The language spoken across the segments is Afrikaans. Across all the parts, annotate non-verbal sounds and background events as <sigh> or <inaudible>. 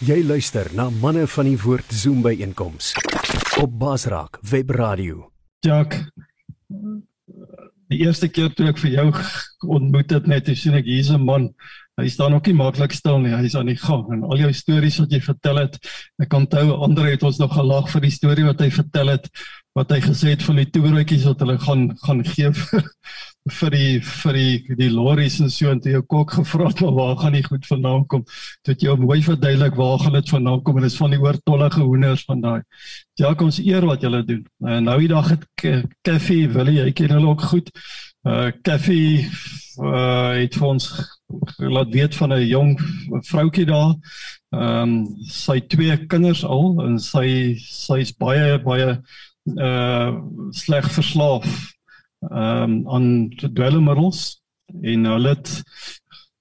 Jy luister na manne van die woord Zoom by einkoms op Basraak Web Radio. Jack. Die eerste keer toe ek vir jou ontmoet het net, sien ek hier's 'n man. Hy staan ook nie maklik stil nie. Hy's aan die gang en al jou stories wat jy vertel het. Ek onthou ander het ons nog gelag vir die storie wat hy vertel het wat hy gesê het van die toeroetjies wat hulle gaan gaan gee vir die vir die die lorries en so en toe jou kok gevra het maar waar gaan die goed vandaan kom? Toe het jy mooi verduidelik waar gaan dit vandaan kom en dit is van die oortollige hoenders van daai. Ja kom ons eer wat julle doen. En nou die dag het Kaffie wil jy ken hulle ook goed. Uh Kaffie uh het vir ons laat weet van 'n jong vroutjie daar. Ehm um, sy twee kinders al en sy sy's baie baie uh sleg verslaaf ehm um, aan dwelmmiddels en hulle het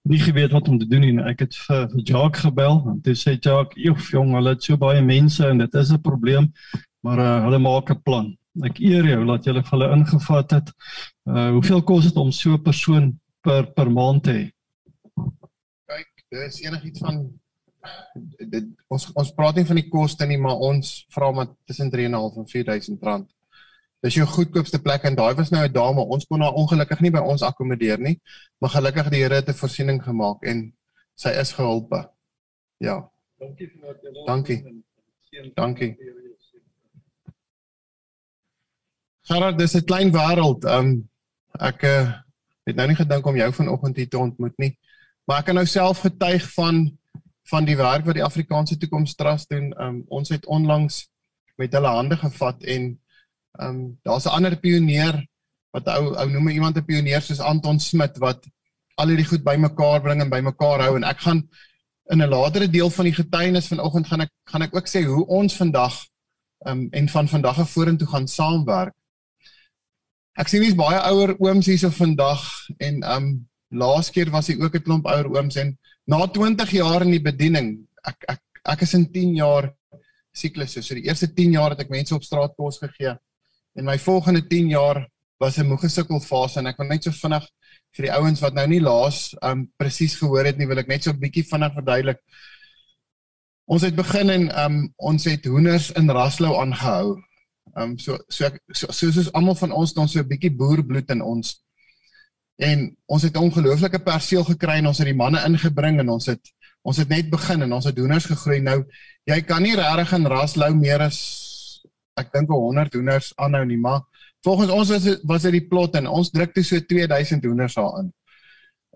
nie geweet wat om te doen nie. Ek het vir, vir Jacques gebel en toe sê Jacques, "Joh, jong, hulle het so baie mense en dit is 'n probleem, maar uh, hulle maak 'n plan." Ek eer jou dat jy hulle ingevat het. Uh hoeveel kos dit om so 'n persoon per per maand te hê? Kyk, dis enigiets van dit ons ons praat nie van die koste nie, maar ons vra maar tussen 3.5 en 4000 rand Dis jou goedkoopste plek en daai was nou 'n dame. Ons kon haar ongelukkig nie by ons akkommodeer nie, maar gelukkig die Here het 'n voorsiening gemaak en sy is gehelpe. Ja. Dankie vir wat jy Dankie. Dankie. Gerard, dis 'n klein wêreld. Um ek uh, het nou nie gedink om jou vanoggend hier te ontmoet nie, maar ek kan nou self getuig van van die werk wat die Afrikaanse Toekoms Trust doen. Um ons het onlangs met hulle hande gevat en Ehm um, daar's 'n ander pionier wat ou ou noem iemand 'n pionier soos Anton Smit wat al hierdie goed bymekaar bring en bymekaar hou en ek gaan in 'n latere deel van die getuienis vanoggend gaan ek gaan ek ook sê hoe ons vandag ehm um, en van vandag af vorentoe gaan saamwerk. Ek sien hier's baie ouer ooms hierso vandag en ehm um, laas keer was hy ook 'n klomp ouer ooms en na 20 jaar in die bediening ek ek ek is in 10 jaar siklusse. So die eerste 10 jaar het ek mense op straat kos gegee. En my volgende 10 jaar was 'n moegesukkel fase en ek wil net so vinnig vir die ouens wat nou nie laas um presies gehoor het nie, wil ek net so 'n bietjie vinnig verduidelik. Ons het begin en um ons het hoenders in Raslou aangehou. Um so so ek so, so soos almal van ons ons so 'n bietjie boerbloed in ons. En ons het 'n ongelooflike perseel gekry en ons het die manne ingebring en ons het ons het net begin en ons het hoenders gegroei. Nou jy kan nie regtig in Raslou meer as ek dink 100 hoenders aanhou nie, maar volgens ons was dit was dit die plot en ons druk toe so 2000 hoenders daarin.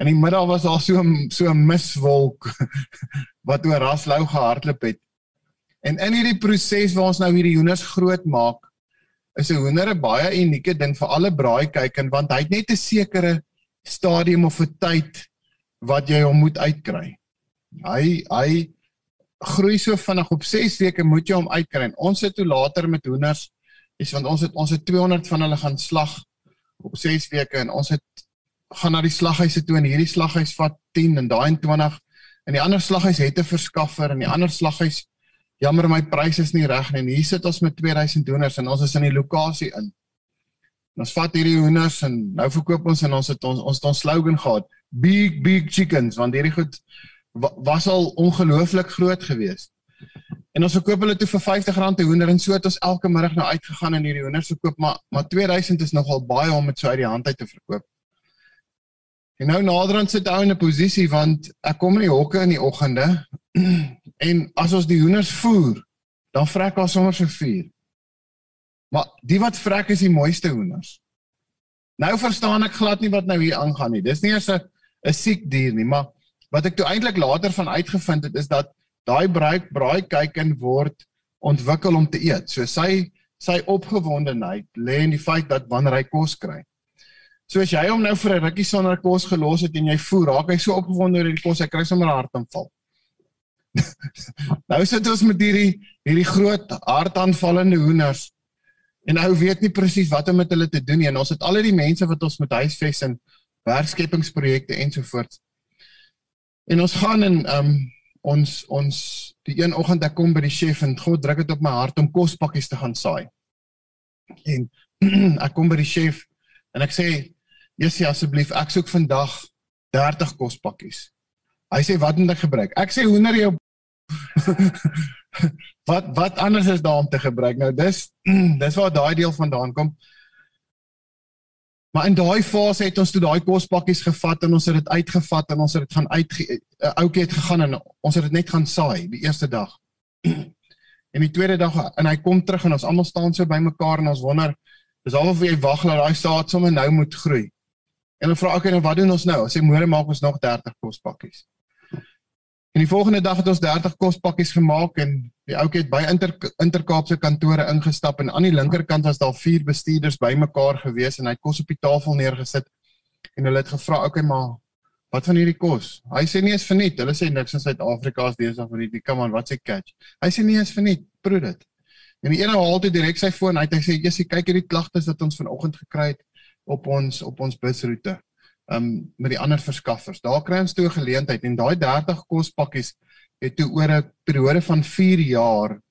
In die middag was daar so so 'n miswolk <laughs> wat oor Raslou gehardloop het. En in hierdie proses waar ons nou hierdie hoenders groot maak, is 'n hoender 'n baie unieke ding vir alle braaikykers want hy het net 'n sekere stadium of 'n tyd wat jy hom moet uitkry. Hy hy groei so vinnig op 6 weke moet jy hom uitkry. Ons het toe later met hoenders is want ons het ons het 200 van hulle gaan slag op 6 weke en ons het gaan na die slaghuise toe en hierdie slaghuis vat 10 en daai 20 en die ander slaghuis het 'n verskaffer en die ander slaghuis jammer my pryse is nie reg nie. En hier sit ons met 2000 hoenders en ons is in die lokasie in. En ons vat hierdie hoenders en nou verkoop ons en ons het ons ons het ons slogan gehad, big big chickens want hierdie goed was al ongelooflik groot geweest. En ons verkoop hulle toe vir R50 'n hoender en so het ons elke middag nou uitgegaan en hierdie hoenders verkoop, maar maar 2000 is nogal baie om dit so uit die hand uit te verkoop. En nou naderhand sit hy in 'n posisie want ek kom in die hokke in die oggende <clears throat> en as ons die hoenders voer, dan vrek ons sommer so vier. Maar die wat vrek is die mooiste hoenders. Nou verstaan ek glad nie wat nou hier aangaan nie. Dis nie eers 'n 'n siek dier nie, maar wat ek toe eintlik later van uitgevind het is dat daai braai braai kyken word ontwikkel om te eet. So sy sy opgewondenheid lê in die feit dat wanneer hy kos kry. So as jy hom nou vir 'n rukkie sonder kos gelos het en jy voer, raak hy so opgewonde oor die kos, hy kry sommer 'n hartaanval. <laughs> nou sit ons met hierdie hierdie groot hartaanvallende hoenders en hy weet nie presies wat om met hulle te doen nie en ons het al die mense wat ons met huisves en werkskepingsprojekte ensovoorts En ons gaan en um ons ons die een oggend ek kom by die chef en God druk dit op my hart om kospakkies te gaan saai. En <clears throat> ek kom by die chef en ek sê Jessie asseblief ek soek vandag 30 kospakkies. Hy sê wat moet ek gebruik? Ek sê hoender jou <laughs> wat wat anders is daar om te gebruik? Nou dis <clears throat> dis waar daai deel vandaan kom. Maar in daai fase het ons toe daai kospakkies gevat en ons het dit uitgevat en ons het dit gaan uit eh, ouetjie het gegaan en ons het dit net gaan saai die eerste dag. <clears throat> en die tweede dag en hy kom terug en ons almal staan so bymekaar en ons wonder dis alhoewel jy wag dat daai saad sommer nou moet groei. En dan vra ek nou wat doen ons nou? Sê môre maak ons nog 30 kospakkies. En die volgende dag het ons 30 kospakkies gemaak en die ouetjie het by Inter Interkaapse kantore ingestap en aan die linkerkant was daar vier bestuurders bymekaar gewees en hy het kos op die tafel neergesit en hulle het gevra, "Oké, okay, maar wat van hierdie kos?" Hy sê nie eens verniet. Hulle sê niks in Suid-Afrika is besig met hierdie. Come on, wat sê catch? Hy sê nie eens verniet. Proe dit. En die ene haal toe direk sy foon uit. Hy sê, "Jessie, kyk hierdie klagtes wat ons vanoggend gekry het op ons op ons busroete." um met die ander verskaffers. Daar kry ons toe 'n geleentheid en daai 30 kospakkies het toe oor 'n periode van 4 jaar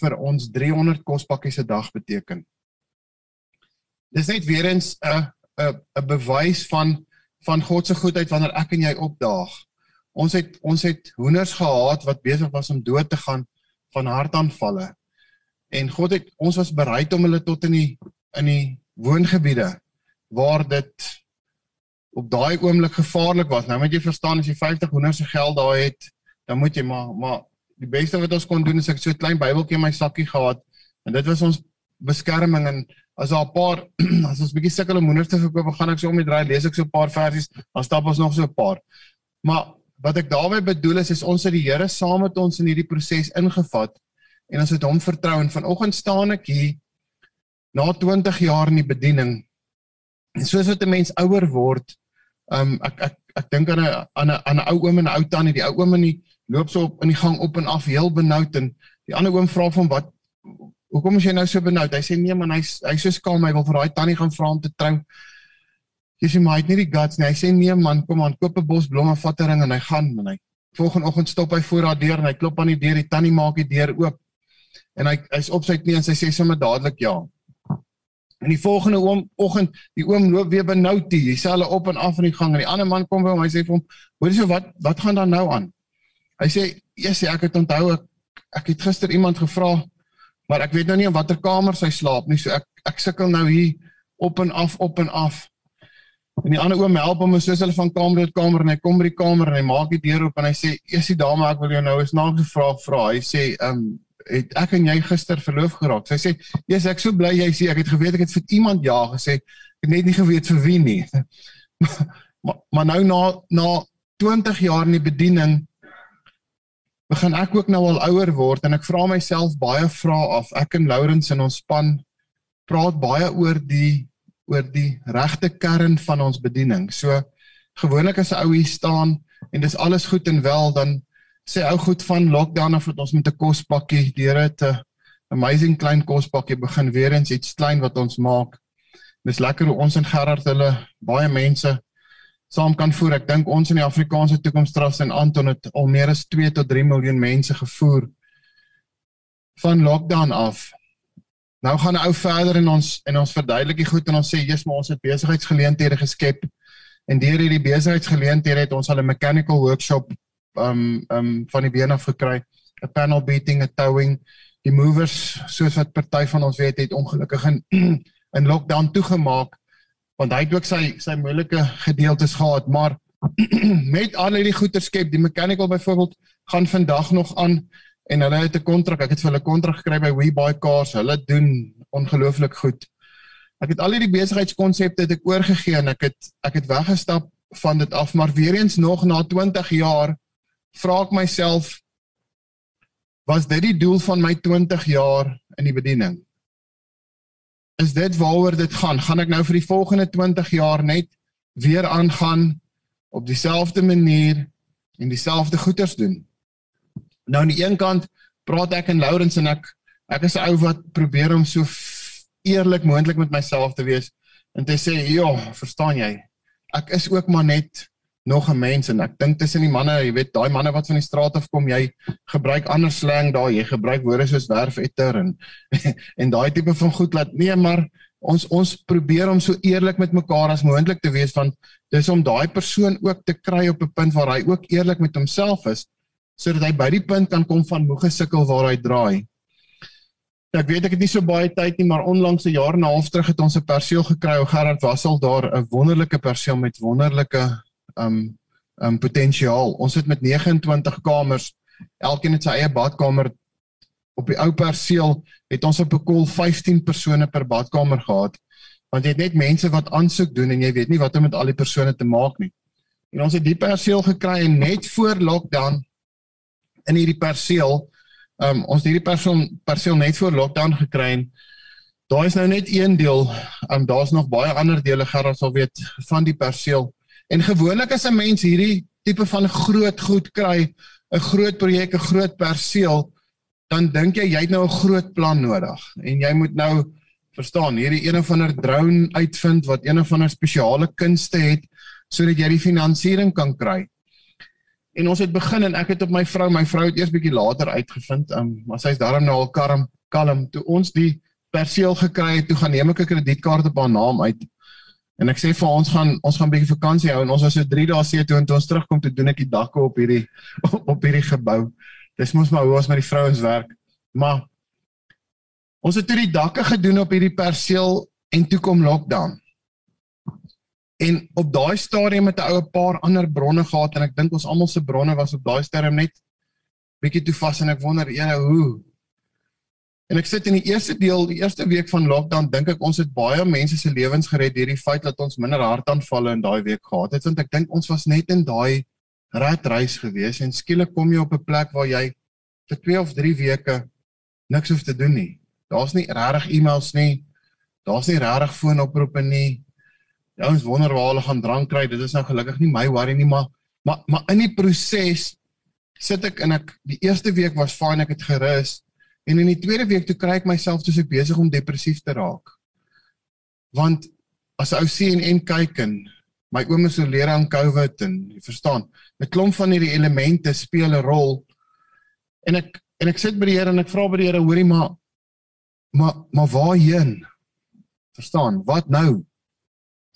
vir ons 300 kospakkies 'n dag beteken. Dis net weer eens 'n 'n 'n bewys van van God se goedheid wanneer ek en jy opdaag. Ons het ons het hoenders gehad wat besig was om dood te gaan van hartaanvalle. En God het ons was bereid om hulle tot in die in die woongebiede waar dit op daai oomblik gevaarlik was. Nou moet jy verstaan as jy 50 honderd se geld daar het, dan moet jy maar maar die beste wat ons kon doen is ek so 'n klein Bybeltjie in my sakkie gehad en dit was ons beskerming en as daar 'n paar <clears throat> as ons bietjie sukkel om honderd te verkoop, gaan ek so om die draai lees ek so 'n paar versies, dan stap ons nog so 'n paar. Maar wat ek daarmee bedoel is is ons het die Here saam met ons in hierdie proses ingevat en ons het hom vertrou en vanoggend staan ek hier na 20 jaar in die bediening En soos wat 'n mens ouer word, um ek ek ek dink aan 'n aan 'n aan 'n ou oom en 'n ou tannie, die ou oom in die loop so op in die gang op en af heel benoud en die ander oom vra van wat hoekom is jy nou so benoud? Hy sê nee man, hy's hy's so skaam, hy wil vir daai tannie gaan vra om te trou. Jy sê maar hy het nie die guts nie. Hy sê nee man, kom aan, koop 'n bos blomme, vat 'n ring en hy gaan en hy volgende oggend stop hy voor haar deur en hy klop aan die deur, die tannie maak die deur oop. En hy hy's op sy knie en sy sê sommer dadelik ja. En die volgende oom oggend, die oom loop weer benoud hier, dieselfde op en af in die gang en die ander man kom by hom, hy sê vir hom, "Hoor jy so wat wat gaan daar nou aan?" Hy sê, "Eers ek het onthou ek ek het gister iemand gevra, maar ek weet nou nie in watter kamer sy slaap nie, so ek ek sukkel nou hier op en af op en af." En die ander oom help hom soos hulle van kamer tot kamer en hy kom by die kamer en hy maak die deur oop en hy sê, "Eers die dame, ek wil jou nou eens nagevra vra." Hy sê, "Ehm um, het ek en jy gister verloof geraak. Sy sê, "Jesus, ek so bly jy sê ek het geweet ek het vir iemand ja gesê. Ek het net nie geweet vir wie nie." <laughs> maar maar nou na na 20 jaar in die bediening begin ek ook nou al ouer word en ek vra myself baie vrae af. Ek en Lourens in ons span praat baie oor die oor die regte kern van ons bediening. So gewoonlik as 'n ou hier staan en dis alles goed en wel dan sê ou goed van lockdown af dat ons met 'n kospakkie deur het 'n amazing klein kospakkie begin weer eens iets klein wat ons maak. Dis lekker hoe ons en Gerard hulle baie mense saam kan voer. Ek dink ons in die Afrikaanse Toekomstras en Anton het al meer as 2 tot 3 miljoen mense gevoer van lockdown af. Nou gaan 'n ou verder in ons en ons verduidelik die goed en ons sê jy's maar ons het besigheidsgeleenthede geskep en deur hierdie besigheidsgeleenthede het ons al 'n mechanical workshop um um van die been af gekry, 'n panel beating, 'n towing, die movers soos wat party van ons weet het ongelukkig in <clears throat> in lockdown toegemaak want hy het ook sy sy moeilike gedeeltes gehad, maar <clears throat> met al hierdie goeder skep, die mechanical byvoorbeeld gaan vandag nog aan en hulle het 'n kontrak, ek het vir hulle kontrak gekry by We Buy Cars. Hulle doen ongelooflik goed. Ek het al hierdie besigheidskonsepte het ek oorgegee en ek het ek het weggestap van dit af, maar weer eens nog na 20 jaar vra ek myself was dit die doel van my 20 jaar in die bediening? Is dit waaroor dit gaan? Gaan ek nou vir die volgende 20 jaar net weer aangaan op dieselfde manier en dieselfde goeders doen? Nou aan die een kant praat ek en Lourens en ek ek is 'n ou wat probeer om so eerlik moontlik met myself te wees en te sê, "Ja, verstaan jy? Ek is ook maar net nog 'n mens en ek dink tussen die manne, jy weet, daai manne wat van die straat af kom, jy gebruik ander slang daar, jy gebruik woorde soos werfetter en <laughs> en daai tipe van goed laat nee, maar ons ons probeer om so eerlik met mekaar as moontlik te wees van dis om daai persoon ook te kry op 'n punt waar hy ook eerlik met homself is sodat hy by die punt kan kom van moeg gesukkel waar hy draai. Ek weet ek het nie so baie tyd nie, maar onlangs 'n jaar en 'n half terug het ons 'n perseel gekry. O Gerard Wassel daar 'n wonderlike perseel met wonderlike um um potensiaal. Ons het met 29 kamers, elkeen het sy eie badkamer. Op die ou perseel het ons op 'n koel 15 persone per badkamer gehad. Want jy het net mense wat aansoek doen en jy weet nie wat om met al die persone te maak nie. En ons het die perseel gekry en net voor lockdown in hierdie perseel um, ons hierdie persoon perseel net voor lockdown gekry daar is nou net een deel, um, daar's nog baie ander dele gerad sal weet van die perseel. En gewoonlik as 'n mens hierdie tipe van groot goed kry, 'n groot projek, 'n groot perseel, dan dink jy jy het nou 'n groot plan nodig en jy moet nou verstaan, hierdie een of ander drone uitvind wat een of ander spesiale kunste het sodat jy die finansiering kan kry. En ons het begin en ek het op my vrou, my vrou het eers bietjie later uitgevind, um, maar sy's daarom nou al kalm, kalm toe ons die perseel gekry het, toe gaan neem ek 'n kredietkaart op haar naam uit. En ek sê vir ons gaan ons gaan 'n bietjie vakansie hou en ons was so 3 dae see toe en toe ons terugkom toe doen ek die dakke op hierdie <laughs> op hierdie gebou. Dis mos maar hoe ons met die vrouens werk. Maar ons het toe die dakke gedoen op hierdie perseel en toe kom lockdown. En op daai stadium het 'n ou 'n paar ander bronne gehad en ek dink ons almal se bronne was op daai stadium net bietjie toe vas en ek wonder ene hoe. En ek sit in die eerste deel, die eerste week van lockdown, dink ek ons het baie mense se lewens gered deur die feit dat ons minder hartaanvalle in daai week gehad het want ek dink ons was net in daai ratreis gewees en skielik kom jy op 'n plek waar jy vir 2 of 3 weke niks hoef te doen nie. Daar's nie regtig e-mails nie. Daar's nie regtig foonoproepe nie die ouens wonder waar hulle gaan drank kry. Dit is nou gelukkig nie my worry nie, maar maar maar in die proses sit ek en ek die eerste week was fyn, ek het gerus en in die tweede week toe kry ek myself soos ek besig om depressief te raak. Want as ou sien en kyk en my oom is oorlede aan COVID en jy verstaan, 'n klomp van hierdie elemente speel 'n rol. En ek en ek sit by die Here en ek vra by die Here, hoorie maar maar maar waarheen? Verstaan, wat nou?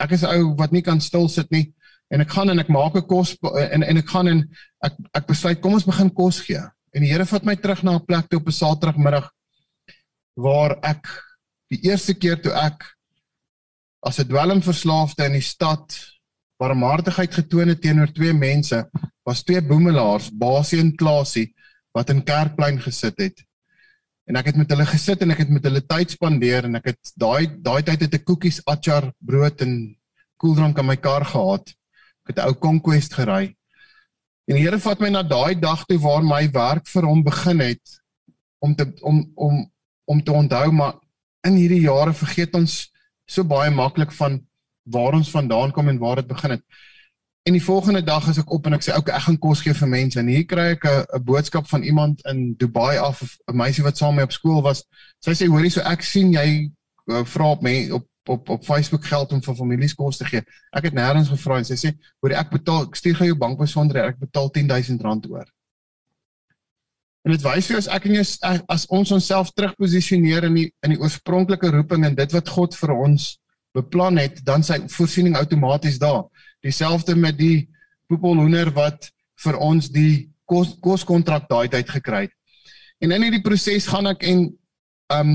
ek is 'n ou wat nie kan stil sit nie en ek gaan en ek maak 'n kos en en ek gaan en ek ek besluit kom ons begin kos gee. En die Here vat my terug na 'n plek toe op 'n Saterdagmiddag waar ek die eerste keer toe ek as 'n dwelmverslaafde in die stad barmhartigheid getoon het teenoor twee mense, was twee boemelaars, Basie en Klasie, wat in Kerkplein gesit het en ek het met hulle gesit en ek het met hulle tyd spandeer en ek het daai daai tyd het ek koekies, achar, brood en koeldrank in my kar gehad. Ek het 'n ou Conquest gery. En die Here vat my na daai dag toe waar my werk vir hom begin het om te om om om te onthou maar in hierdie jare vergeet ons so baie maklik van waar ons vandaan kom en waar dit begin het. En die volgende dag as ek op en ek sê okay, ek gaan kos gee vir mense en hier kry ek 'n boodskap van iemand in Dubai af 'n meisie wat saam met my op skool was. Sy sê hoorie so ek sien jy uh, vra op my op op op Facebook geld om vir families kos te gee. Ek het nêrens gevra en sy sê hoorie ek betaal ek stuur gou jou bankbesonderhede ek betaal 10000 rand oor. En dit wys vir ons ek en jy as ons onsself terugposisioneer in die in die oorspronklike roeping en dit wat God vir ons beplan het, dan sy voorsiening outomaties daar dieselfde met die poepelhoender wat vir ons die kos koskontrak daai tyd gekry het. En in hierdie proses gaan ek en ehm um,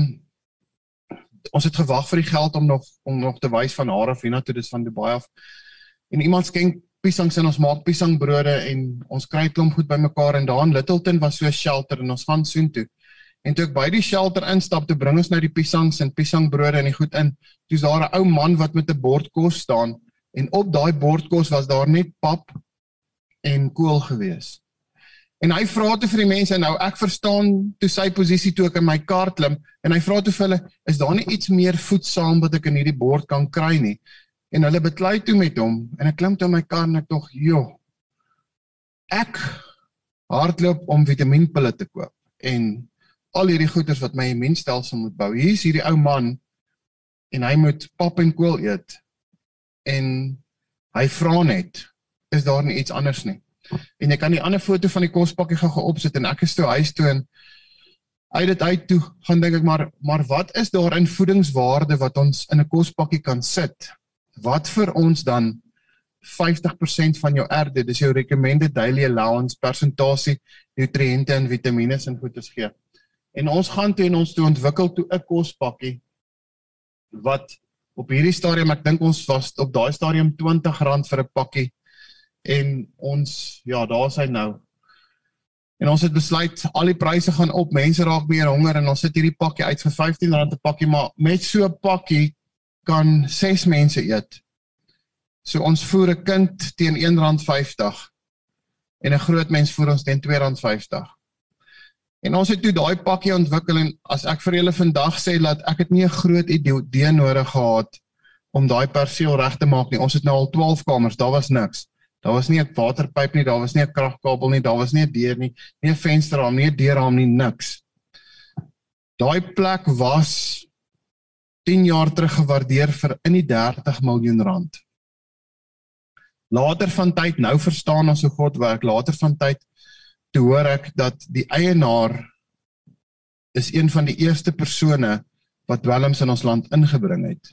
ons het gewag vir die geld om nog om nog te wys van haar af hiernatoe dis van Dubai af. En iemand skenk piesangs en ons maak piesangbrode en ons kry klomp goed bymekaar en daar in Littleton was so 'n shelter en ons gaan soontoe. En toe ek by die shelter instap, toe bring ons nou die piesangs en piesangbrode en die goed in. Toe's daar 'n ou man wat met 'n bord kos staan en op daai bordkos was daar net pap en kool gewees. En hy vra toe vir die mense nou ek verstaan toe sy posisie toe ek in my kar klim en hy vra toe vir hulle is daar nie iets meer voedsaam wat ek in hierdie bord kan kry nie. En hulle beklei toe met hom en ek klim toe in my kar en ek tog joh. Ek hardloop om vitamienpille te koop en al hierdie goeders wat my immuunstelsel moet bou. Hier is hierdie ou man en hy moet pap en kool eet en hy vra net is daar nie iets anders nie. En jy kan die ander foto van die kospakkie gou opsit en ek is toe huis toe en uit dit uit toe gaan dink ek maar maar wat is daar in voedingswaarde wat ons in 'n kospakkie kan sit? Wat vir ons dan 50% van jou RD, dis jou recommended daily allowance persentasie nutriënte en vitamiene en goedes gee. En ons gaan toe en ons toe ontwikkel toe 'n kospakkie wat op hierdie stadium ek dink ons was op daai stadium R20 vir 'n pakkie en ons ja, daar's hy nou. En ons het besluit al die pryse gaan op, mense raak meer honger en ons sit hierdie pakkie uit vir R15 'n pakkie, maar met so 'n pakkie kan 6 mense eet. So ons voer 'n kind teen R1.50 en 'n groot mens voer ons teen R2.50. En ons het toe daai pakkie ontwikkel en as ek vir julle vandag sê dat ek het nie 'n groot idee nodig gehad om daai perseel reg te maak nie. Ons het nou al 12 kamers, daar was niks. Daar was nie 'n waterpyp nie, daar was nie 'n kragkabel nie, daar was nie 'n deur nie, nie 'n vensterraam nie, 'n deurraam nie, niks. Daai plek was 10 jaar terug gewaardeer vir in die 30 miljoen rand. Later van tyd nou verstaan ons hoe God werk. Later van tyd toe hoor ek dat die eienaar is een van die eerste persone wat dwelms in ons land ingebring het.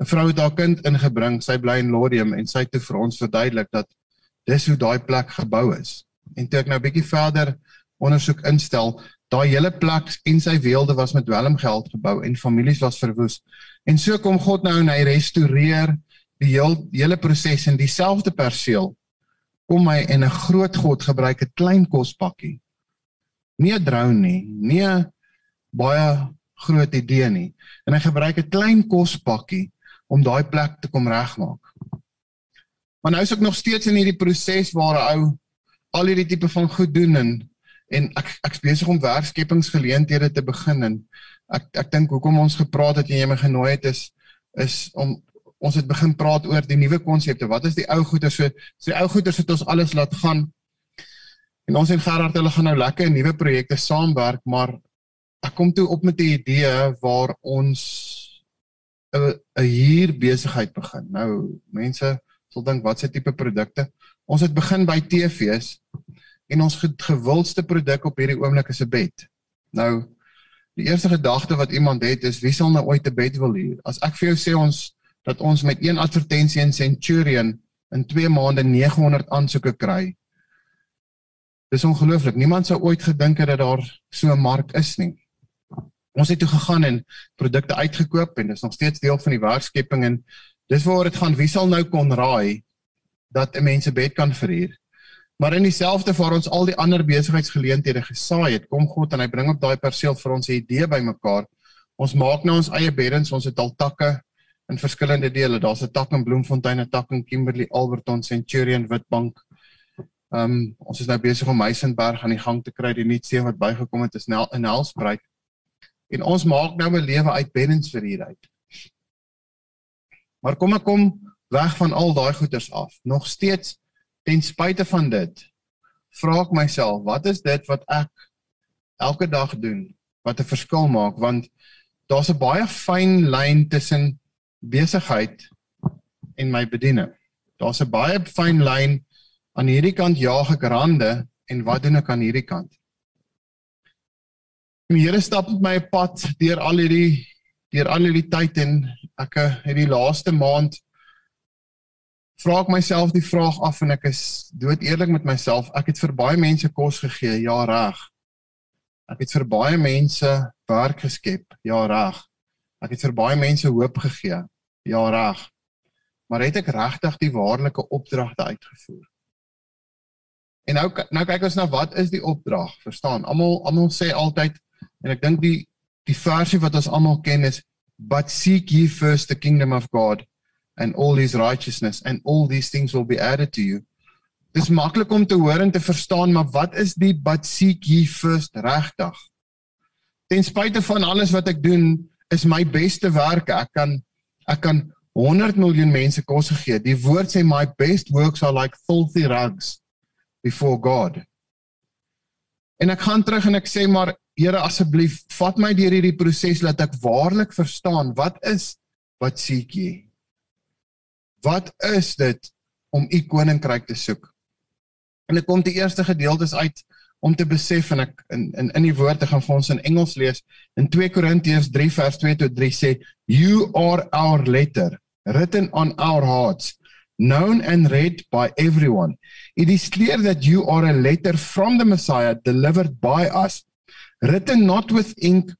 'n Vrou het haar kind ingebring, sy bly in Lodium en sy het vir ons verduidelik dat dis hoe daai plek gebou is. En toe ek nou bietjie verder ondersoek instel, daai hele plek en sy weelde was met dwelmgeld gebou en families was verwoes. En so kom God nou en hy restoreer die heel, hele proses in dieselfde perseel kom hy en 'n groot God gebruik 'n klein kospakkie. Nie 'n drone nie, nie 'n baie groot idee nie. En hy gebruik 'n klein kospakkie om daai plek te kom regmaak. Maar nou is ek nog steeds in hierdie proses waar 'n ou al hierdie tipe van goed doen en en ek ek's besig om werkskepingsgeleenthede te begin en ek ek dink hoekom ons gepraat het en jy my genooi het is is om ons het begin praat oor die nuwe konsepte. Wat is die ou goeder so? So die ou goeder het ons alles laat gaan. En ons en Gerard hulle gaan nou lekker nuwe projekte saamwerk, maar ek kom toe op met 'n idee waar ons 'n 'n hier besigheid begin. Nou mense sal dink wat se tipe produkte? Ons het begin by TV's en ons gewildste produk op hierdie oomblik is 'n bed. Nou die eerste gedagte wat iemand het is wie sal nou ooit 'n bed wil huur? As ek vir jou sê ons dat ons met een advertensie in Centurion in 2 maande 900 aansoeke kry. Dis ongelooflik. Niemand sou ooit gedink het dat daar so 'n mark is nie. Ons het toe gegaan en produkte uitgekoop en dis nog steeds deel van die werkskepping en dis waar dit gaan wie sal nou kon raai dat 'n mens 'n bed kan verhuur. Maar in dieselfde waar ons al die ander besigheidsgeleenthede gesaai het, kom God en hy bring op daai perseel vir ons 'n idee bymekaar. Ons maak nou ons eie beddens, ons het al takke in verskillende dele. Daar's 'n tak in Bloemfontein, 'n tak in Kimberley, Alberton, Centurion, Witbank. Ehm um, ons is nou besig om Meisenberg aan die gang te kry. Die nuut seën wat bygekom het is nou in Nelspruit. En ons maak nou 'n lewe uit Bennens vir hier uit. Maar kom ek kom weg van al daai goeders af. Nog steeds ten spyte van dit vra ek myself, wat is dit wat ek elke dag doen wat 'n verskil maak want daar's 'n baie fyn lyn tussen besigheid en my bediening. Daar's 'n baie fyn lyn aan hierdie kant jaag ek rande en wat doen ek aan hierdie kant? En die Here stap met my 'n pad deur al hierdie deur al hierdie tyd en ek het die laaste maand vra ek myself die vraag af en ek is dood eerlik met myself. Ek het vir baie mense kos gegee, ja reg. Ek het vir baie mense werk geskep, ja reg. Ek het vir baie mense hoop gegee. Ja, reg. Maar het ek regtig die waarlike opdragte uitgevoer? En nou nou kyk ons na wat is die opdrag? Verstaan? Almal almal sê altyd en ek dink die die versie wat ons almal ken is but seek ye first the kingdom of God and all his righteousness and all these things will be added to you. Dis maklik om te hoor en te verstaan, maar wat is die but seek ye first regtig? Ten spyte van alles wat ek doen, is my beste werk. Ek kan ek kan 100 miljoen mense kos gegee. Die woord sê my best works are like filthy rags before God. En ek gaan terug en ek sê maar Here asseblief vat my deur hierdie proses laat ek waarlik verstaan wat is wat seek jy? Wat is dit om u koninkryk te soek? En ek kom die eerste gedeeltes uit om te besef en ek in in in die woorde gaan vir ons in Engels lees in 2 Korintiërs 3 vers 2 tot 3 sê you are our letter written on our hearts known and read by everyone. It is clear that you are a letter from the Messiah delivered by us, written not with ink,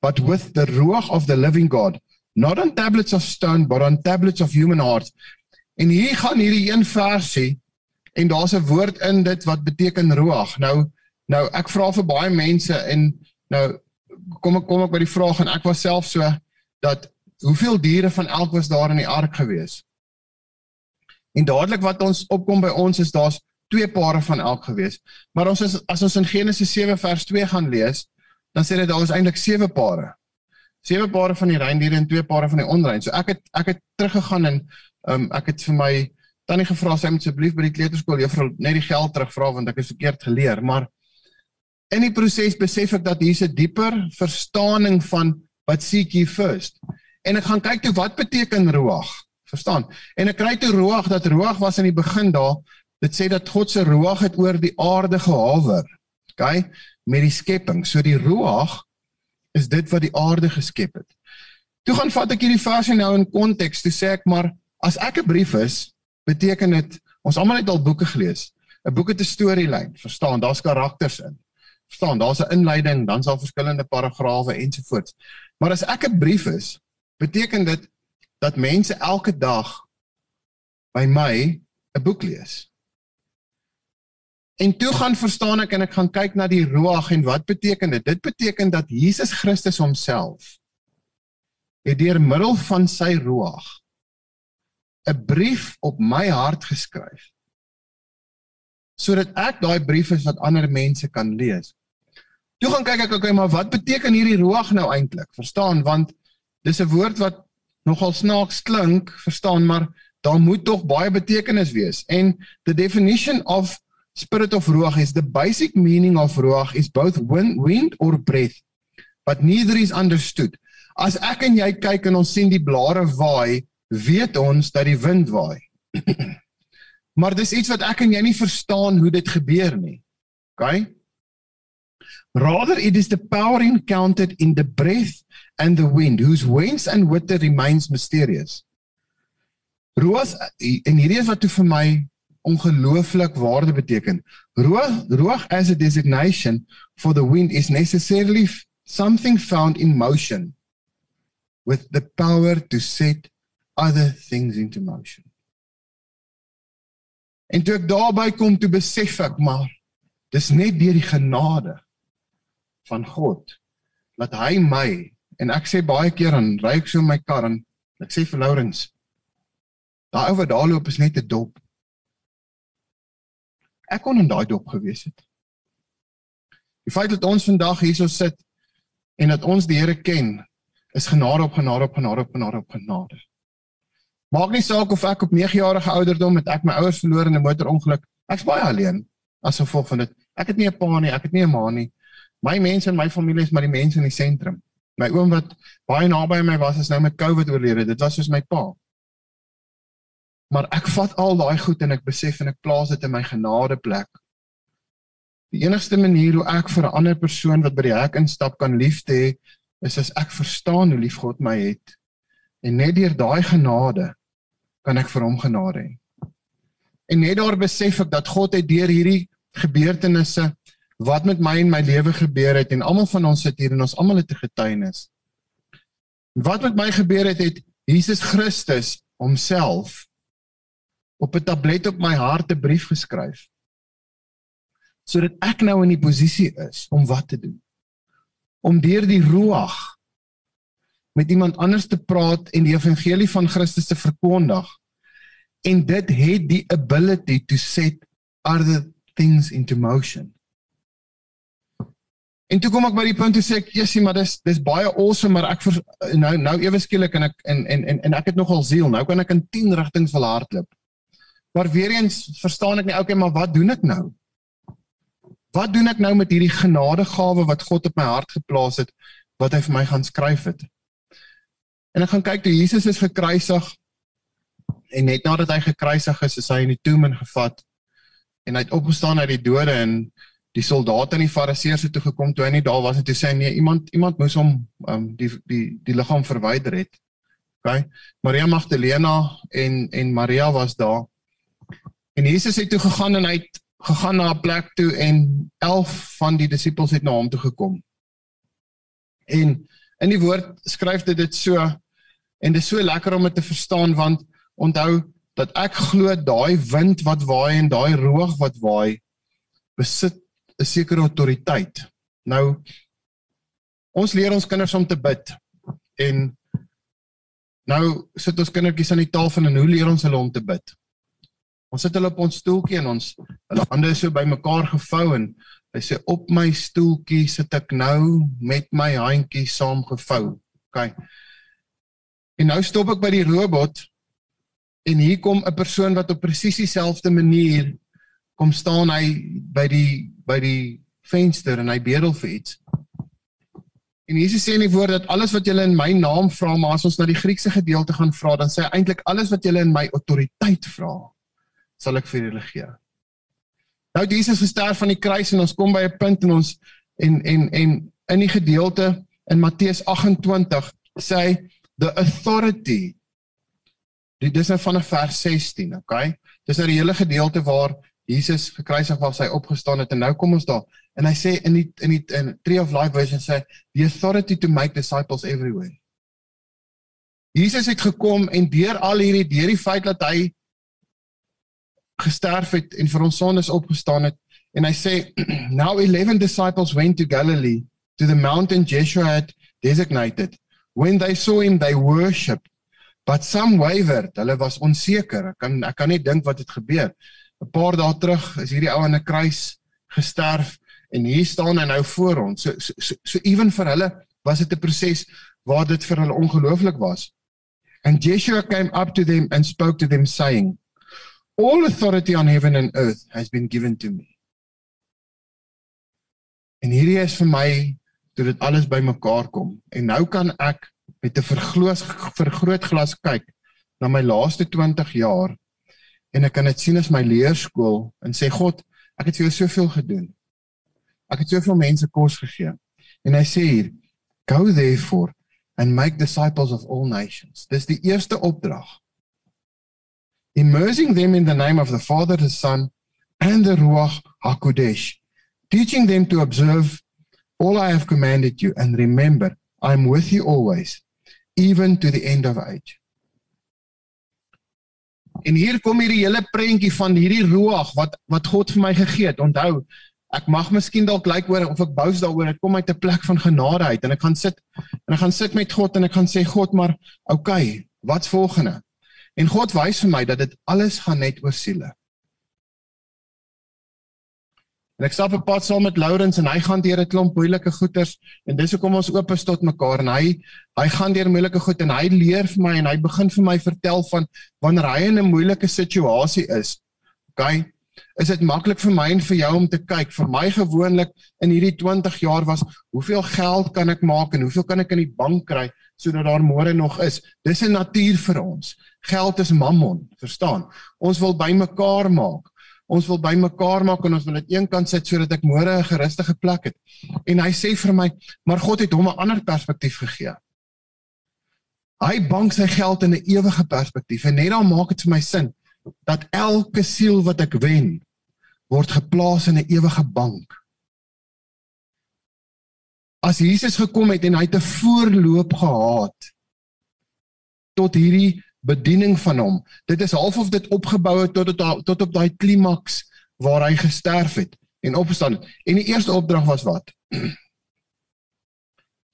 but with the Ruach of the living God, not on tablets of stone, but on tablets of human hearts. En hier gaan hierdie een versie en daar's 'n woord in dit wat beteken Ruach. Nou nou ek vra vir baie mense en nou kom ek kom ek by die vraag en ek was self so dat hoeveel diere van elk was daar in die ark gewees? En dadelik wat ons opkom by ons is daar's twee pare van elk gewees. Maar ons is, as ons in Genesis 7 vers 2 gaan lees, dan sê dit daar is eintlik sewe pare. Sewe pare van die reindiere en twee pare van die onrein. So ek het ek het teruggegaan en um, ek het vir my tannie gevra sy moet asseblief by die kleuterskool juffrou net die geld terugvra want ek is verkeerd geleer, maar in die proses besef ek dat hier 'n dieper verstaaning van wat seek ye first. En ek gaan kyk toe wat beteken ruach. Verstaan? En ek kry te roog dat roog was in die begin daar. Dit sê dat God se roog het oor die aarde gehawer. OK? Met die skepping. So die roog is dit wat die aarde geskep het. Toe gaan vat ek hierdie versie nou in konteks. Toe sê ek maar as ek 'n brief is, beteken dit ons almal het al boeke gelees. 'n Boek het 'n storielyn, verstaan? Daar's karakters in. Verstaan? Daar's 'n inleiding, dan sal verskillende paragrawe ensovoorts. Maar as ek 'n brief is, beteken dit dat mense elke dag by my 'n boek lees. En toe gaan verstaan ek en ek gaan kyk na die roog en wat beteken dit? Dit beteken dat Jesus Christus homself het deur middel van sy roog 'n brief op my hart geskryf sodat ek daai brief is wat ander mense kan lees. Toe gaan kyk ek okay, maar wat beteken hierdie roog nou eintlik? Verstaan want dis 'n woord wat nogal snaaks klink, verstaan, maar daar moet tog baie betekenis wees. En the definition of spirit of ruach is the basic meaning of ruach is both wind, wind or breath, but neither is understood. As ek en jy kyk en ons sien die blare waai, weet ons dat die wind waai. <clears throat> maar dis iets wat ek en jy nie verstaan hoe dit gebeur nie. Okay? Rather it is the power encountered in the breath and the wind whose whence and whither remains mysterious. Roos en hierdie is wat toe vir my ongelooflik waarde beteken. Roog roog as a designation for the wind is necessarily something found in motion with the power to set other things into motion. En toe ek daarby kom toe besef ek maar dis net deur die genade van God dat hy my en ek sê baie keer dan ry ek so my kar en ek sê vir Lourens daai ou wat daar loop is net 'n dop. Ek kon in daai dop gewees het. Die feit dat ons vandag hierso sit en dat ons die Here ken is genade op genade op genade op genade op genade. Maak nie saak of ek op 9 jarige ouderdom het ek my ouers verloor in 'n motorongeluk. Ek's baie alleen as gevolg van dit. Ek het nie 'n pa nie, ek het nie 'n ma nie. My mense in my familie is maar die mense in die sentrum. My oom wat baie naby aan my was, is nou met COVID oorlede. Dit was soos my pa. Maar ek vat al daai goed en ek besef en ek plaas dit in my genade plek. Die enigste manier hoe ek vir 'n ander persoon wat by die hek instap kan liefde hê, is as ek verstaan hoe lief God my het. En net deur daai genade kan ek vir hom genade hê. En net daar besef ek dat God het deur hierdie gebeurtenisse wat met my en my lewe gebeur het en almal van ons sit hier en ons almal het 'n getuienis. Wat met my gebeur het het Jesus Christus homself op 'n tablet op my hart 'n brief geskryf. Sodat ek nou in die posisie is om wat te doen? Om deur die ruach met iemand anders te praat en die evangelie van Christus te verkondig. En dit het die ability to set other things into motion. En toe kom ek by die punt toe sê ek, "Jessie, maar dis dis baie awesome, maar ek vir, nou nou ewe skielik en ek en en en en ek het nogal siel. Nou kan ek in 10 rigtings wil hardloop." Maar weer eens verstaan ek nie, okay, maar wat doen ek nou? Wat doen ek nou met hierdie genadegawe wat God op my hart geplaas het wat hy vir my gaan skryf het? En ek gaan kyk toe Jesus is gekruisig en net nadat hy gekruisig is, is hy in die tomb ingevat en hy het opgestaan uit die dode en die soldate en die fariseërs het toe gekom toe hy nie daar was en toe sê nee iemand iemand moes hom um, die die die liggaam verwyder het OK. Maria Magdalena en en Maria was daar. En Jesus het toe gegaan en hy het gegaan na 'n plek toe en 11 van die disippels het na hom toe gekom. En in die woord skryf dit dit so en dit is so lekker om dit te verstaan want onthou dat ek glo daai wind wat waai en daai roog wat waai besit 'n sekere autoriteit. Nou ons leer ons kinders om te bid en nou sit ons kindertjies aan die tafel en hoe leer ons hulle om te bid? Ons sit hulle op ons stoeltjie en ons hulle hande is so bymekaar gevou en hy sê op my stoeltjie sit ek nou met my handjie saamgevou. OK. En nou stop ek by die robot en hier kom 'n persoon wat op presies dieselfde manier kom staan hy by die by die venster en hy bedel vir iets. En Jesus sê in die woord dat alles wat julle in my naam vra, maar as ons na die Griekse gedeelte gaan vra, dan sê hy eintlik alles wat julle in my autoriteit vra sal ek vir julle gee. Nou Jesus gesterf van die kruis en ons kom by 'n punt in ons en en en in die gedeelte in Matteus 28 sê hy the authority dit is nou van vers 16, okay? Dis nou die hele gedeelte waar Jesus gekruisig was, hy opgestaan het en nou kom ons daar. En hy sê in die in die in Tree of Life version sê the authority to make disciples everywhere. Jesus het gekom en deur al hierdie deur die feit dat hy gesterf het en vir ons sondes opgestaan het en hy sê <clears throat> now 11 disciples went to Galilee to the mountain Joshua had designated. When they saw him they worshiped but some wavered. Hulle was onseker. Ek kan ek kan nie dink wat het gebeur 'n paar dae terug is hierdie ou aan 'n kruis gesterf en hier staan hy nou voor ons so so, so, so ewen vir hulle was dit 'n proses waar dit vir hulle ongelooflik was and Joshua came up to them and spoke to them saying All authority on heaven and earth has been given to me. En hierdie is vir my toe dit alles bymekaar kom. En nou kan ek met 'n vergloos vergrootglas kyk na my laaste 20 jaar en ek kan dit sien as my leerskool en sê God, ek het vir jou soveel gedoen. Ek het soveel mense kos gegee. En hy sê hier, go therefore and make disciples of all nations. Dis die eerste opdrag immersing them in the name of the Father, the Son, and the Ruach HaKodesh, teaching them to observe all I have commanded you, and remember, I am with you always, even to the end of age. En hier kom hierdie hele prentjie van hierdie ruach wat wat God vir my gegee het. Onthou, ek mag miskien dalk lyk like of ek bous daaroor, dit kom uit 'n plek van genade uit en ek gaan sit en ek gaan sit met God en ek gaan sê God, maar okay, wat's volgende? En God wys vir my dat dit alles gaan net oor siele. En ek stap op pad saam met Lourens en hy gaan deur 'n klomp moeilike goeters en dis hoekom ons oop is tot mekaar en hy hy gaan deur moeilike goed en hy leer vir my en hy begin vir my vertel van wanneer hy in 'n moeilike situasie is. OK. Is dit maklik vir my en vir jou om te kyk? Vir my gewoonlik in hierdie 20 jaar was hoeveel geld kan ek maak en hoeveel kan ek in die bank kry sodat daar môre nog is? Dis 'n natuur vir ons. Geld is mammon, verstaan? Ons wil bymekaar maak. Ons wil bymekaar maak en ons wil dit eenkant sit sodat ek môre 'n gerustige plek het. En hy sê vir my, maar God het hom 'n ander perspektief gegee. Hy bank sy geld in 'n ewige perspektief en net dan maak dit vir my sin dat elke siel wat ek wen word geplaas in 'n ewige bank. As Jesus gekom het en hy het 'n voorloop gehad tot hierdie bediening van hom. Dit is half of dit opgebou het tot tot tot op daai klimaks waar hy gesterf het en opgestaan het. En die eerste opdrag was wat? <clears throat>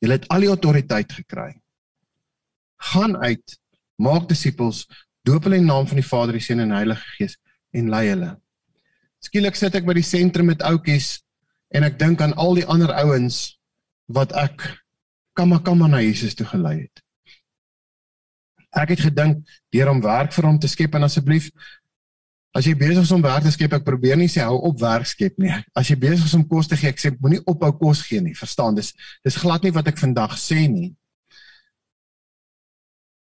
Julle het al die autoriteit gekry. Gaan uit, maak disippels, doop hulle in die naam van die Vader, die Seun en die Heilige Gees en lei hulle. Skielik sit ek by die sentrum met oudjies en ek dink aan al die ander ouens wat ek kamma kamma na Jesus toe gelei het. Ek het gedink deur om werk vir hom te skep en asseblief as jy besig is om werk te skep, ek probeer nie sê hou op werk skep nie. As jy besig is om kos te gee, ek sê moenie ophou kos gee nie. Verstaan? Dis dis glad nie wat ek vandag sê nie.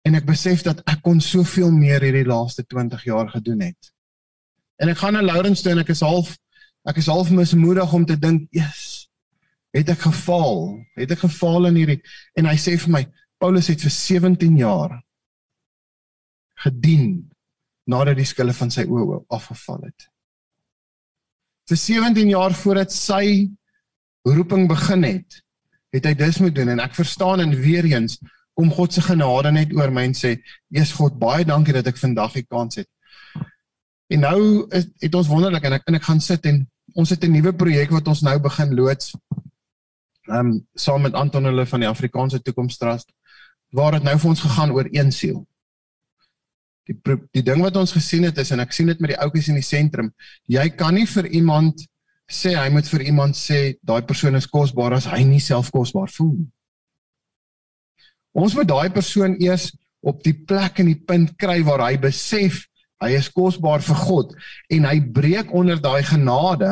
En ek besef dat ek kon soveel meer hierdie laaste 20 jaar gedoen het. En ek gaan na Laurens toe en ek is half ek is half mismoedig om te dink, "Jesus, het ek gefaal? Het ek gefaal in hierdie?" En hy sê vir my, "Paulus het vir 17 jaar gedien nadat die skille van sy oë afgeval het. Vir 17 jaar voordat sy roeping begin het, het hy dus moet doen en ek verstaan en weer eens kom God se genade net oor my en sê, "Jesus God, baie dankie dat ek vandag die kans het." En nou is, het ons wonderlik en ek en ek gaan sit en ons het 'n nuwe projek wat ons nou begin loods. Ehm um, saam met Anton hulle van die Afrikaanse Toekomstrust waar dit nou vir ons gegaan oor een siel. Die die ding wat ons gesien het is en ek sien dit met die ouetjies in die sentrum, jy kan nie vir iemand sê hy moet vir iemand sê daai persoon is kosbaar as hy nie self kosbaar voel nie. Ons moet daai persoon eers op die plek en die punt kry waar hy besef hy is kosbaar vir God en hy breek onder daai genade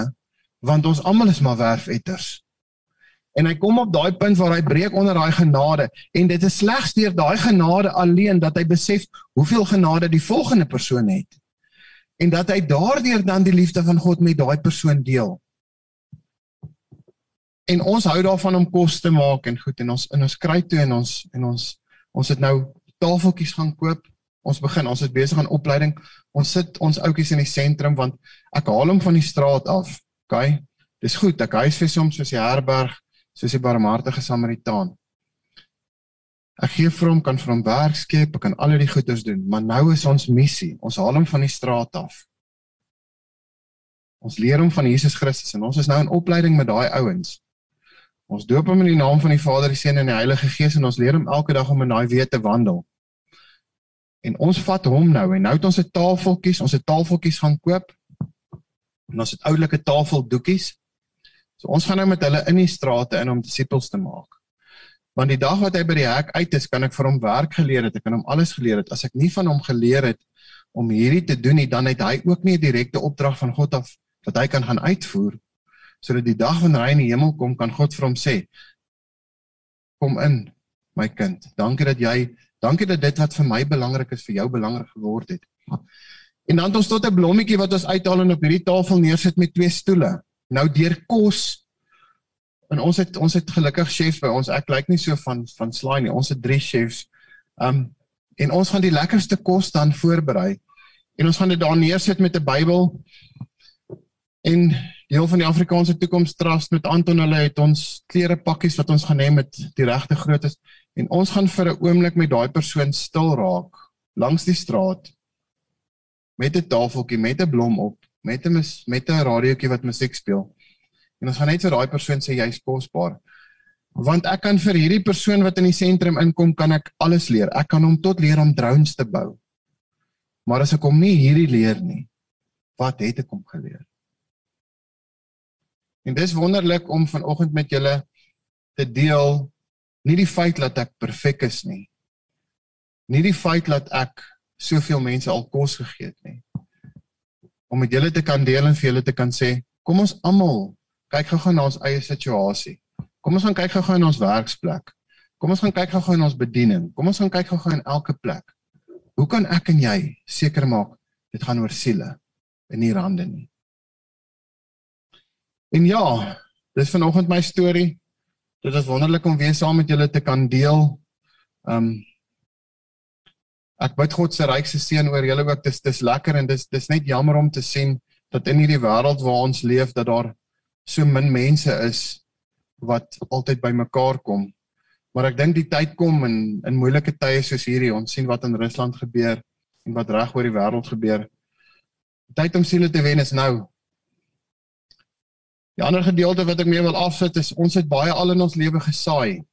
want ons almal is maar werfetters. En hy kom op daai punt waar hy breek onder daai genade en dit is slegs deur daai genade alleen dat hy besef hoeveel genade die volgende persoon het. En dat hy daardeur dan die liefde van God met daai persoon deel. En ons hou daarvan om kos te maak en goed en ons in ons kry toe en ons en ons ons het nou tafeltjies gaan koop. Ons begin, ons is besig aan opleiding. Ons sit ons ouetjies in die sentrum want ek haal hom van die straat af. OK. Dis goed. Ek huisves hom soos die herberg, soos die barmhartige Samaritaan. Ek gee vir hom kan vir hom werk skep, ek kan al die goeders doen, maar nou is ons missie. Ons haal hom van die straat af. Ons leer hom van Jesus Christus en ons is nou in opleiding met daai ouens. Ons doop hom in die naam van die Vader, die Seun en die Heilige Gees en ons leer hom elke dag om in daai weë te wandel. En ons vat hom nou en nou het ons 'n tafeltjies, ons het tafeltjies gaan koop. En ons het oulike tafeldoekies. So ons gaan nou met hulle in die strate in om disippels te maak. Want die dag wat hy by die hek uit is, kan ek vir hom werk geleer het, ek kan hom alles geleer het. As ek nie van hom geleer het om hierdie te doen nie, dan het hy ook nie 'n direkte opdrag van God af wat hy kan gaan uitvoer sodat die dag wanneer hy in die hemel kom kan God vir hom sê kom in my kind dankie dat jy dankie dat dit wat vir my belangrik is vir jou belangrik geword het en dan het ons tot 'n blommetjie wat ons uithaal en op hierdie tafel neersit met twee stoele nou deur kos. En ons het ons het gelukkig chefs by ons. Ek lyk nie so van van slaai nie. Ons het drie chefs. Um en ons gaan die lekkerste kos dan voorberei. En ons gaan dit daar neersit met 'n Bybel. En deel van die Afrikaanse toekomstrust met Anton hulle het ons klere pakkies wat ons gaan hê met die regte groottes. En ons gaan vir 'n oomblik met daai persoon stil raak langs die straat met 'n tafeltjie met 'n blom op met 'n met 'n radiootjie wat musiek speel en ons gaan net vir daai persoon sê jy's kosbaar want ek kan vir hierdie persoon wat in die sentrum inkom kan ek alles leer ek kan hom tot leer om drones te bou maar as ek hom nie hierdie leer nie wat het ek hom geleer En dis wonderlik om vanoggend met julle te deel nie die feit dat ek perfek is nie. Nie die feit dat ek soveel mense al kos gegee het nie. Om met julle te kan deel en vir julle te kan sê, kom ons almal kyk gou-gou na ons eie situasie. Kom ons gaan kyk gou-gou in ons werksplek. Kom ons gaan kyk gou-gou in ons bediening. Kom ons gaan kyk gou-gou in elke plek. Hoe kan ek en jy seker maak dit gaan oor siele en nie rande nie? En ja, dis vanoggend my storie. Dit is wonderlik om weer saam met julle te kan deel. Um ek bid God se rykste seën oor julle ook. Dis dis lekker en dis dis net jammer om te sien dat in hierdie wêreld waar ons leef dat daar so min mense is wat altyd bymekaar kom. Maar ek dink die tyd kom in in moeilike tye soos hierdie. Ons sien wat in Rusland gebeur en wat reg oor die wêreld gebeur. Tyd om siele te wen is nou. Die ander gedeelte wat ek mee wil afsit is ons het baie al in ons lewe gesaai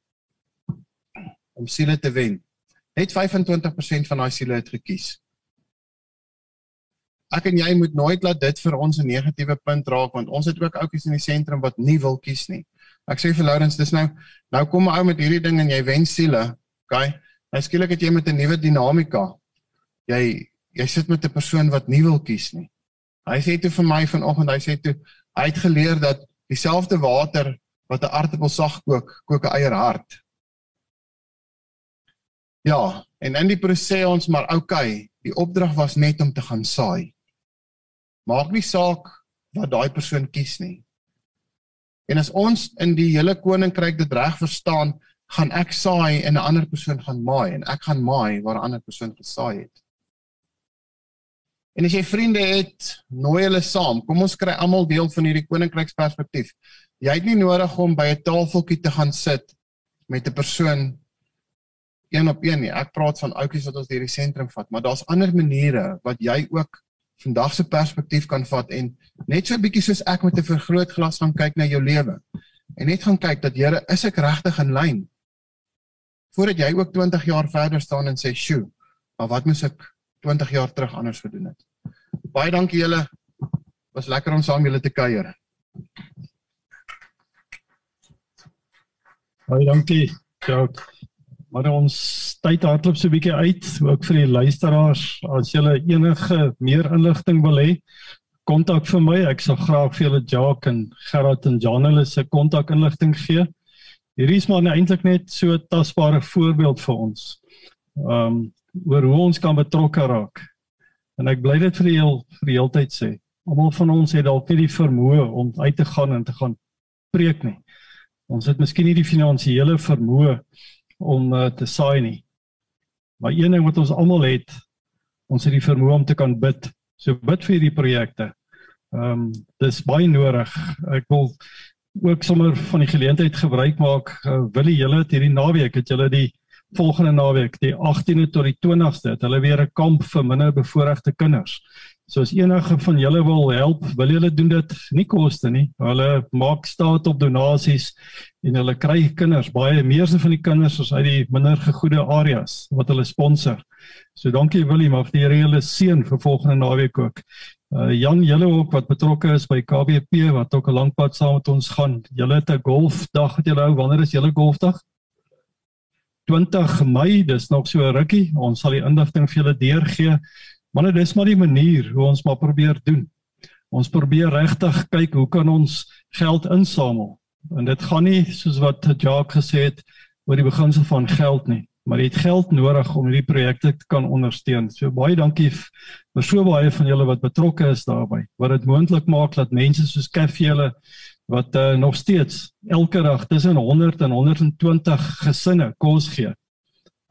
om siele te wen. Net 25% van daai siele het gekies. Ek en jy moet nooit laat dit vir ons 'n negatiewe punt raak want ons het ook ouppies in die sentrum wat nie wil kies nie. Ek sê vir Lawrence dis nou nou kom 'n ou met hierdie ding en jy wen siele. OK. Nou skielik het jy met 'n nuwe dinamika. Jy jy sit met 'n persoon wat nie wil kies nie. Hy sê toe vir my vanoggend, hy sê toe Hy het geleer dat dieselfde water wat 'n aardappel sag kook, kook 'n eier hard. Ja, en in die proses ons maar okay, die opdrag was net om te gaan saai. Maak nie saak wat daai persoon kies nie. En as ons in die hele koninkryk dit reg verstaan, gaan ek saai en 'n ander persoon gaan maai en ek gaan maai waar 'n ander persoon gesaai het. En as jy vriende het, nooi hulle saam. Kom ons kry almal deel van hierdie koninkryksperspektief. Jy het nie nodig om by 'n tafeltjie te gaan sit met 'n persoon een op een nie. Ek praat van ouppies wat ons deur die sentrum vat, maar daar's ander maniere wat jy ook vandag se perspektief kan vat en net so 'n bietjie soos ek met 'n vergrootglas gaan kyk na jou lewe. En net gaan kyk dat Here, is ek regtig in lyn? Voordat jy ook 20 jaar verder staan en sê, "Sjoe, maar wat moes ek 20 jaar terug anders gedoen het?" Baie dankie julle. Was lekker om saam julle te kuier. Baie dankie. Ja, Maar ons tyd hardloop so 'n bietjie uit, ook vir die luisteraars, as julle enige meer inligting wil hê, kontak vir my. Ek sal graag vir julle Jacques en Gerard en Jan hulle se kontak inligting gee. Hierdie is maar eintlik net so 'n tasbare voorbeeld vir ons. Um oor hoe ons kan betrokke raak. En ek bly dit vir heel vir die heeltyd sê. Almal van ons het dalk nie die vermoë om uit te gaan en te gaan preek nie. Ons het miskien nie die finansiële vermoë om uh, te saai nie. Maar een ding wat ons almal het, ons het die vermoë om te kan bid. So bid vir hierdie projekte. Ehm um, dis baie nodig. Ek wil ook sommer van die geleentheid gebruik maak. Uh, wil julle hierdie naweek het julle die volgende naweek, die 18de tot die 20ste, het hulle weer 'n kamp vir minder bevoorregte kinders. So as enige van julle wil help, wil julle doen dit nie koste nie. Hulle maak staat op donasies en hulle kry kinders, baie meeste van die kinders is uit die minder gegoede areas wat hulle sponsor. So dankie Willie, vir die reële seën vir volgende naweek ook. Uh Jan, julle ook wat betrokke is by KBP wat ook 'n lank pad saam met ons gaan. Julle het 'n golfdag wat julle hou. Wanneer is julle golfdag? 20 Mei, dis nog so 'n rukkie. Ons sal die inligting vir julle deurgee. Maar dit is maar die manier hoe ons maar probeer doen. Ons probeer regtig kyk hoe kan ons geld insamel. En dit gaan nie soos wat Jacques gesê het oor die beginsel van geld nie, maar jy het geld nodig om hierdie projekte te kan ondersteun. So baie dankie vir so baie van julle wat betrokke is daarbey. Wat dit moontlik maak dat mense soos Kaffiele wat uh, nog steeds elke dag tussen 100 en 120 gesinne kos gee.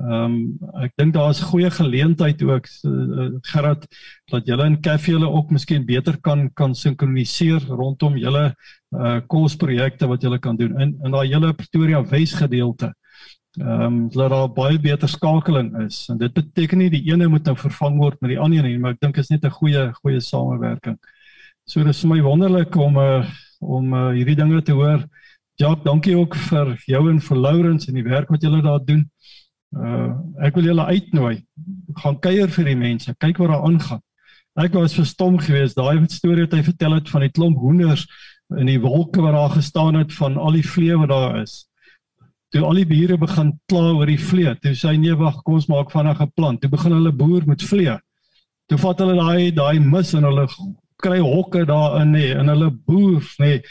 Ehm um, ek dink daar is goeie geleentheid ook uh, Gerard dat julle in Kaffiele ook miskien beter kan kan sinkroniseer rondom julle uh kosprojekte wat julle kan doen in in daai hele Pretoria Wes gedeelte. Ehm um, dat daar baie beter skakeling is en dit beteken nie die ene moet nou vervang word met die ander nie, maar ek dink is net 'n goeie goeie samewerking. So dis vir my wonderlik om uh om uh, hierdie dinge te hoor. Jacques, dankie ook vir jou en vir Lourens en die werk wat julle daar doen. Uh ek wil julle uitnooi. Gaan kuier vir die mense. Kyk wat daar aangaan. Ek was verstom geweest daai storie wat hy vertel het van die klomp hoenders in die wolke wat daar gestaan het van al die vlee wat daar is. Toe al die bure begin kla oor die vlee. Toe sê hy nee wag, kom ons maak vinnig 'n plan. Toe begin hulle boer met vlee. Toe vat hulle daai daai mis en hulle kry hokke daarin nê en hulle boer nê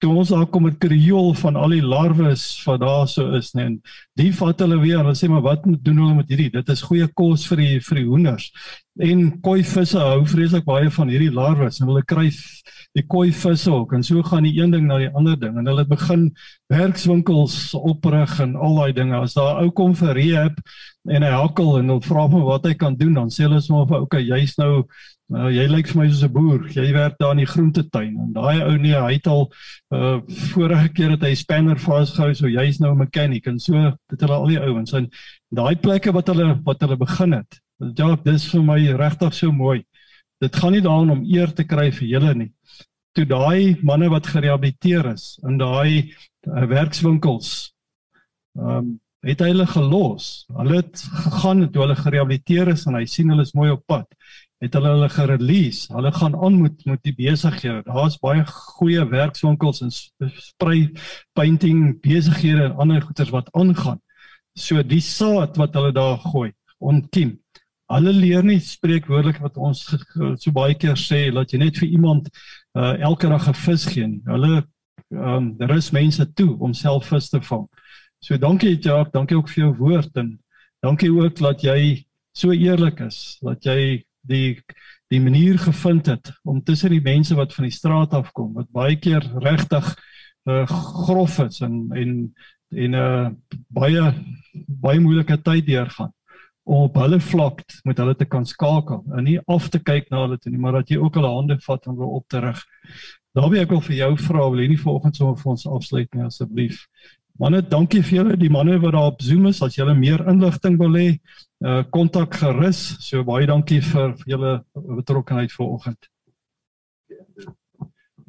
toe ons daar kom met kriool van al die larwes wat daar so is nê en die vat hulle weer en sê maar wat doen hulle met hierdie? Dit is goeie kos vir die vir die hoenders. En koi visse hou vreeslik baie van hierdie larwes en hulle kry die koi visse ook. En so gaan die een ding na die ander ding en hulle begin werkswinkels oprig en al daai dinge. As daar ou kom vir rehab en hy hakkel en hulle vra hom wat hy kan doen dan sê hulle sommer okay jy's nou Nou jy lyk vir my soos 'n boer. Jy werk daar in die groentetuin en daai ou nee, hy het al uh vorige keer het hy spanner vasgehou, so jy's nou 'n mechanic en so dit hulle al die ouens en daai plekke wat hulle wat hulle begin het. Ja, dis vir my regtig so mooi. Dit gaan nie daaroor om eer te kry vir julle nie. Toe daai manne wat gerehabiliteer is in daai uh, werkswinkels ehm um, het hy hulle gelos. Hulle het gegaan toe hulle gerehabiliteer is en hy sien hulle is mooi op pad het hulle hulle gerelease. Hulle gaan aan met met die besighede. Daar's baie goeie werkswinkels en spray painting besighede en ander goeders wat aangaan. So die saad wat hulle daar gooi, ontkiem. Hulle leer nie spreekwoordelik wat ons so baie keer sê dat jy net vir iemand uh, elke dag 'n vis gee nie. Hulle ehm um, daar is mense toe om self vis te vang. So dankie Jacques, dankie ook vir jou woord en dankie ook dat jy so eerlik is dat jy die die manier gevind het om tussen die mense wat van die straat af kom wat baie keer regtig uh, grof is en en en 'n uh, baie baie moeilike tyd deurgaan om op hulle vlak met hulle te kan skakel en nie af te kyk na hulle toe nie, maar dat jy ook hulle hande vat en wil opterug. Daarby ek wil vir jou vra, wil jy nie vanoggend sommer vir ons afsluit nie asseblief? Manne, dankie vir julle, die manne wat daar op Zoom is, as julle meer inligting wil hê, uh kontak gerus. So baie dankie vir julle betrokkeheid vanoggend.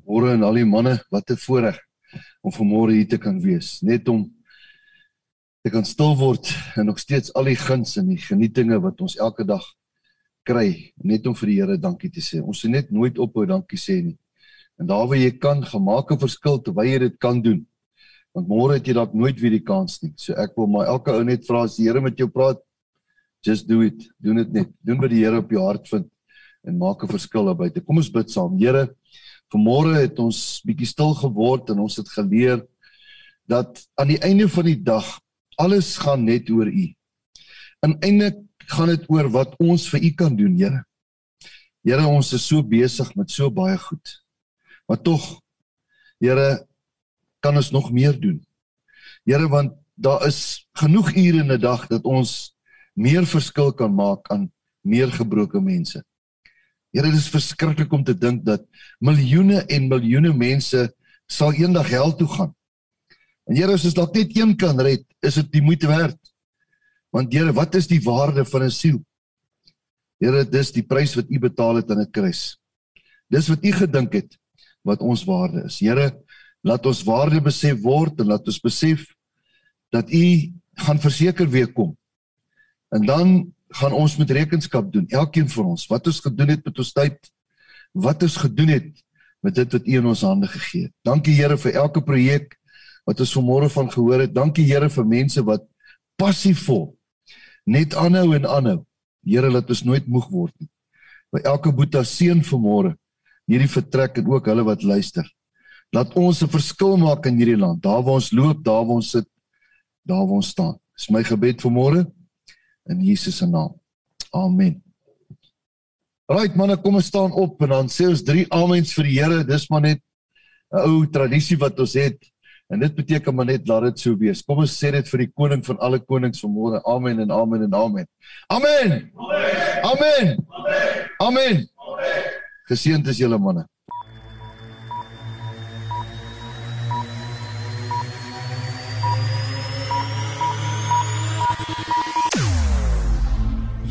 Môre en al die manne, wat 'n voorreg om vanmôre hier te kan wees, net om te kan stil word en nog steeds al die guns en die genietinge wat ons elke dag kry, net om vir die Here dankie te sê. Ons sê net nooit ophou dankie sê nie. En daar waar jy kan, gemaak 'n verskil terwyl jy dit kan doen. Want môre het jy dalk nooit weer die kans nie. So ek wil maar elke ou net vra as die Here met jou praat, just do it. Doen dit net. Doen wat die Here op jou hart vind en maak 'n verskil daar buite. Kom ons bid saam. Here, vanmôre het ons bietjie stil geword en ons het geleer dat aan die einde van die dag alles gaan net oor U. En eintlik gaan dit oor wat ons vir U kan doen, Here. Here, ons is so besig met so baie goed. Maar tog, Here, kan ons nog meer doen. Here, want daar is genoeg ure in 'n dag dat ons meer verskil kan maak aan meer gebroke mense. Here, dit is verskriklik om te dink dat miljoene en miljoene mense sal eendag hel toe gaan. En Here, as ons dalk net een kan red, is dit die moeite werd. Want Here, wat is die waarde van 'n siel? Here, dis die prys wat U betaal het aan 'n kruis. Dis wat U gedink het wat ons waarde is. Here, laat ons waarde besef word en laat ons besef dat U gaan verseker weer kom. En dan gaan ons met rekenskap doen, elkeen van ons, wat ons gedoen het met ons tyd, wat ons gedoen het met dit wat U in ons hande gegee het. Dankie Here vir elke projek wat ons vanmôre van gehoor het. Dankie Here vir mense wat passievol net aanhou en aanhou. Here laat ons nooit moeg word nie. By elke boeta seën vanmôre hierdie vertrek en ook hulle wat luister. Laat ons 'n verskil maak in hierdie land. Daar waar ons loop, daar waar ons sit, daar waar ons staan. Dis my gebed vanmôre in Jesus se naam. Amen. Right manne, kom ons staan op en dan sê ons drie amens vir die Here. Dis maar net 'n ou tradisie wat ons het. En dit beteken maar net laat dit so wees. Kom ons sê dit vir die koning van alle konings vanmôre. Amen en amen en amen. Amen. Amen. Amen. Amen. Geseënd is julle manne.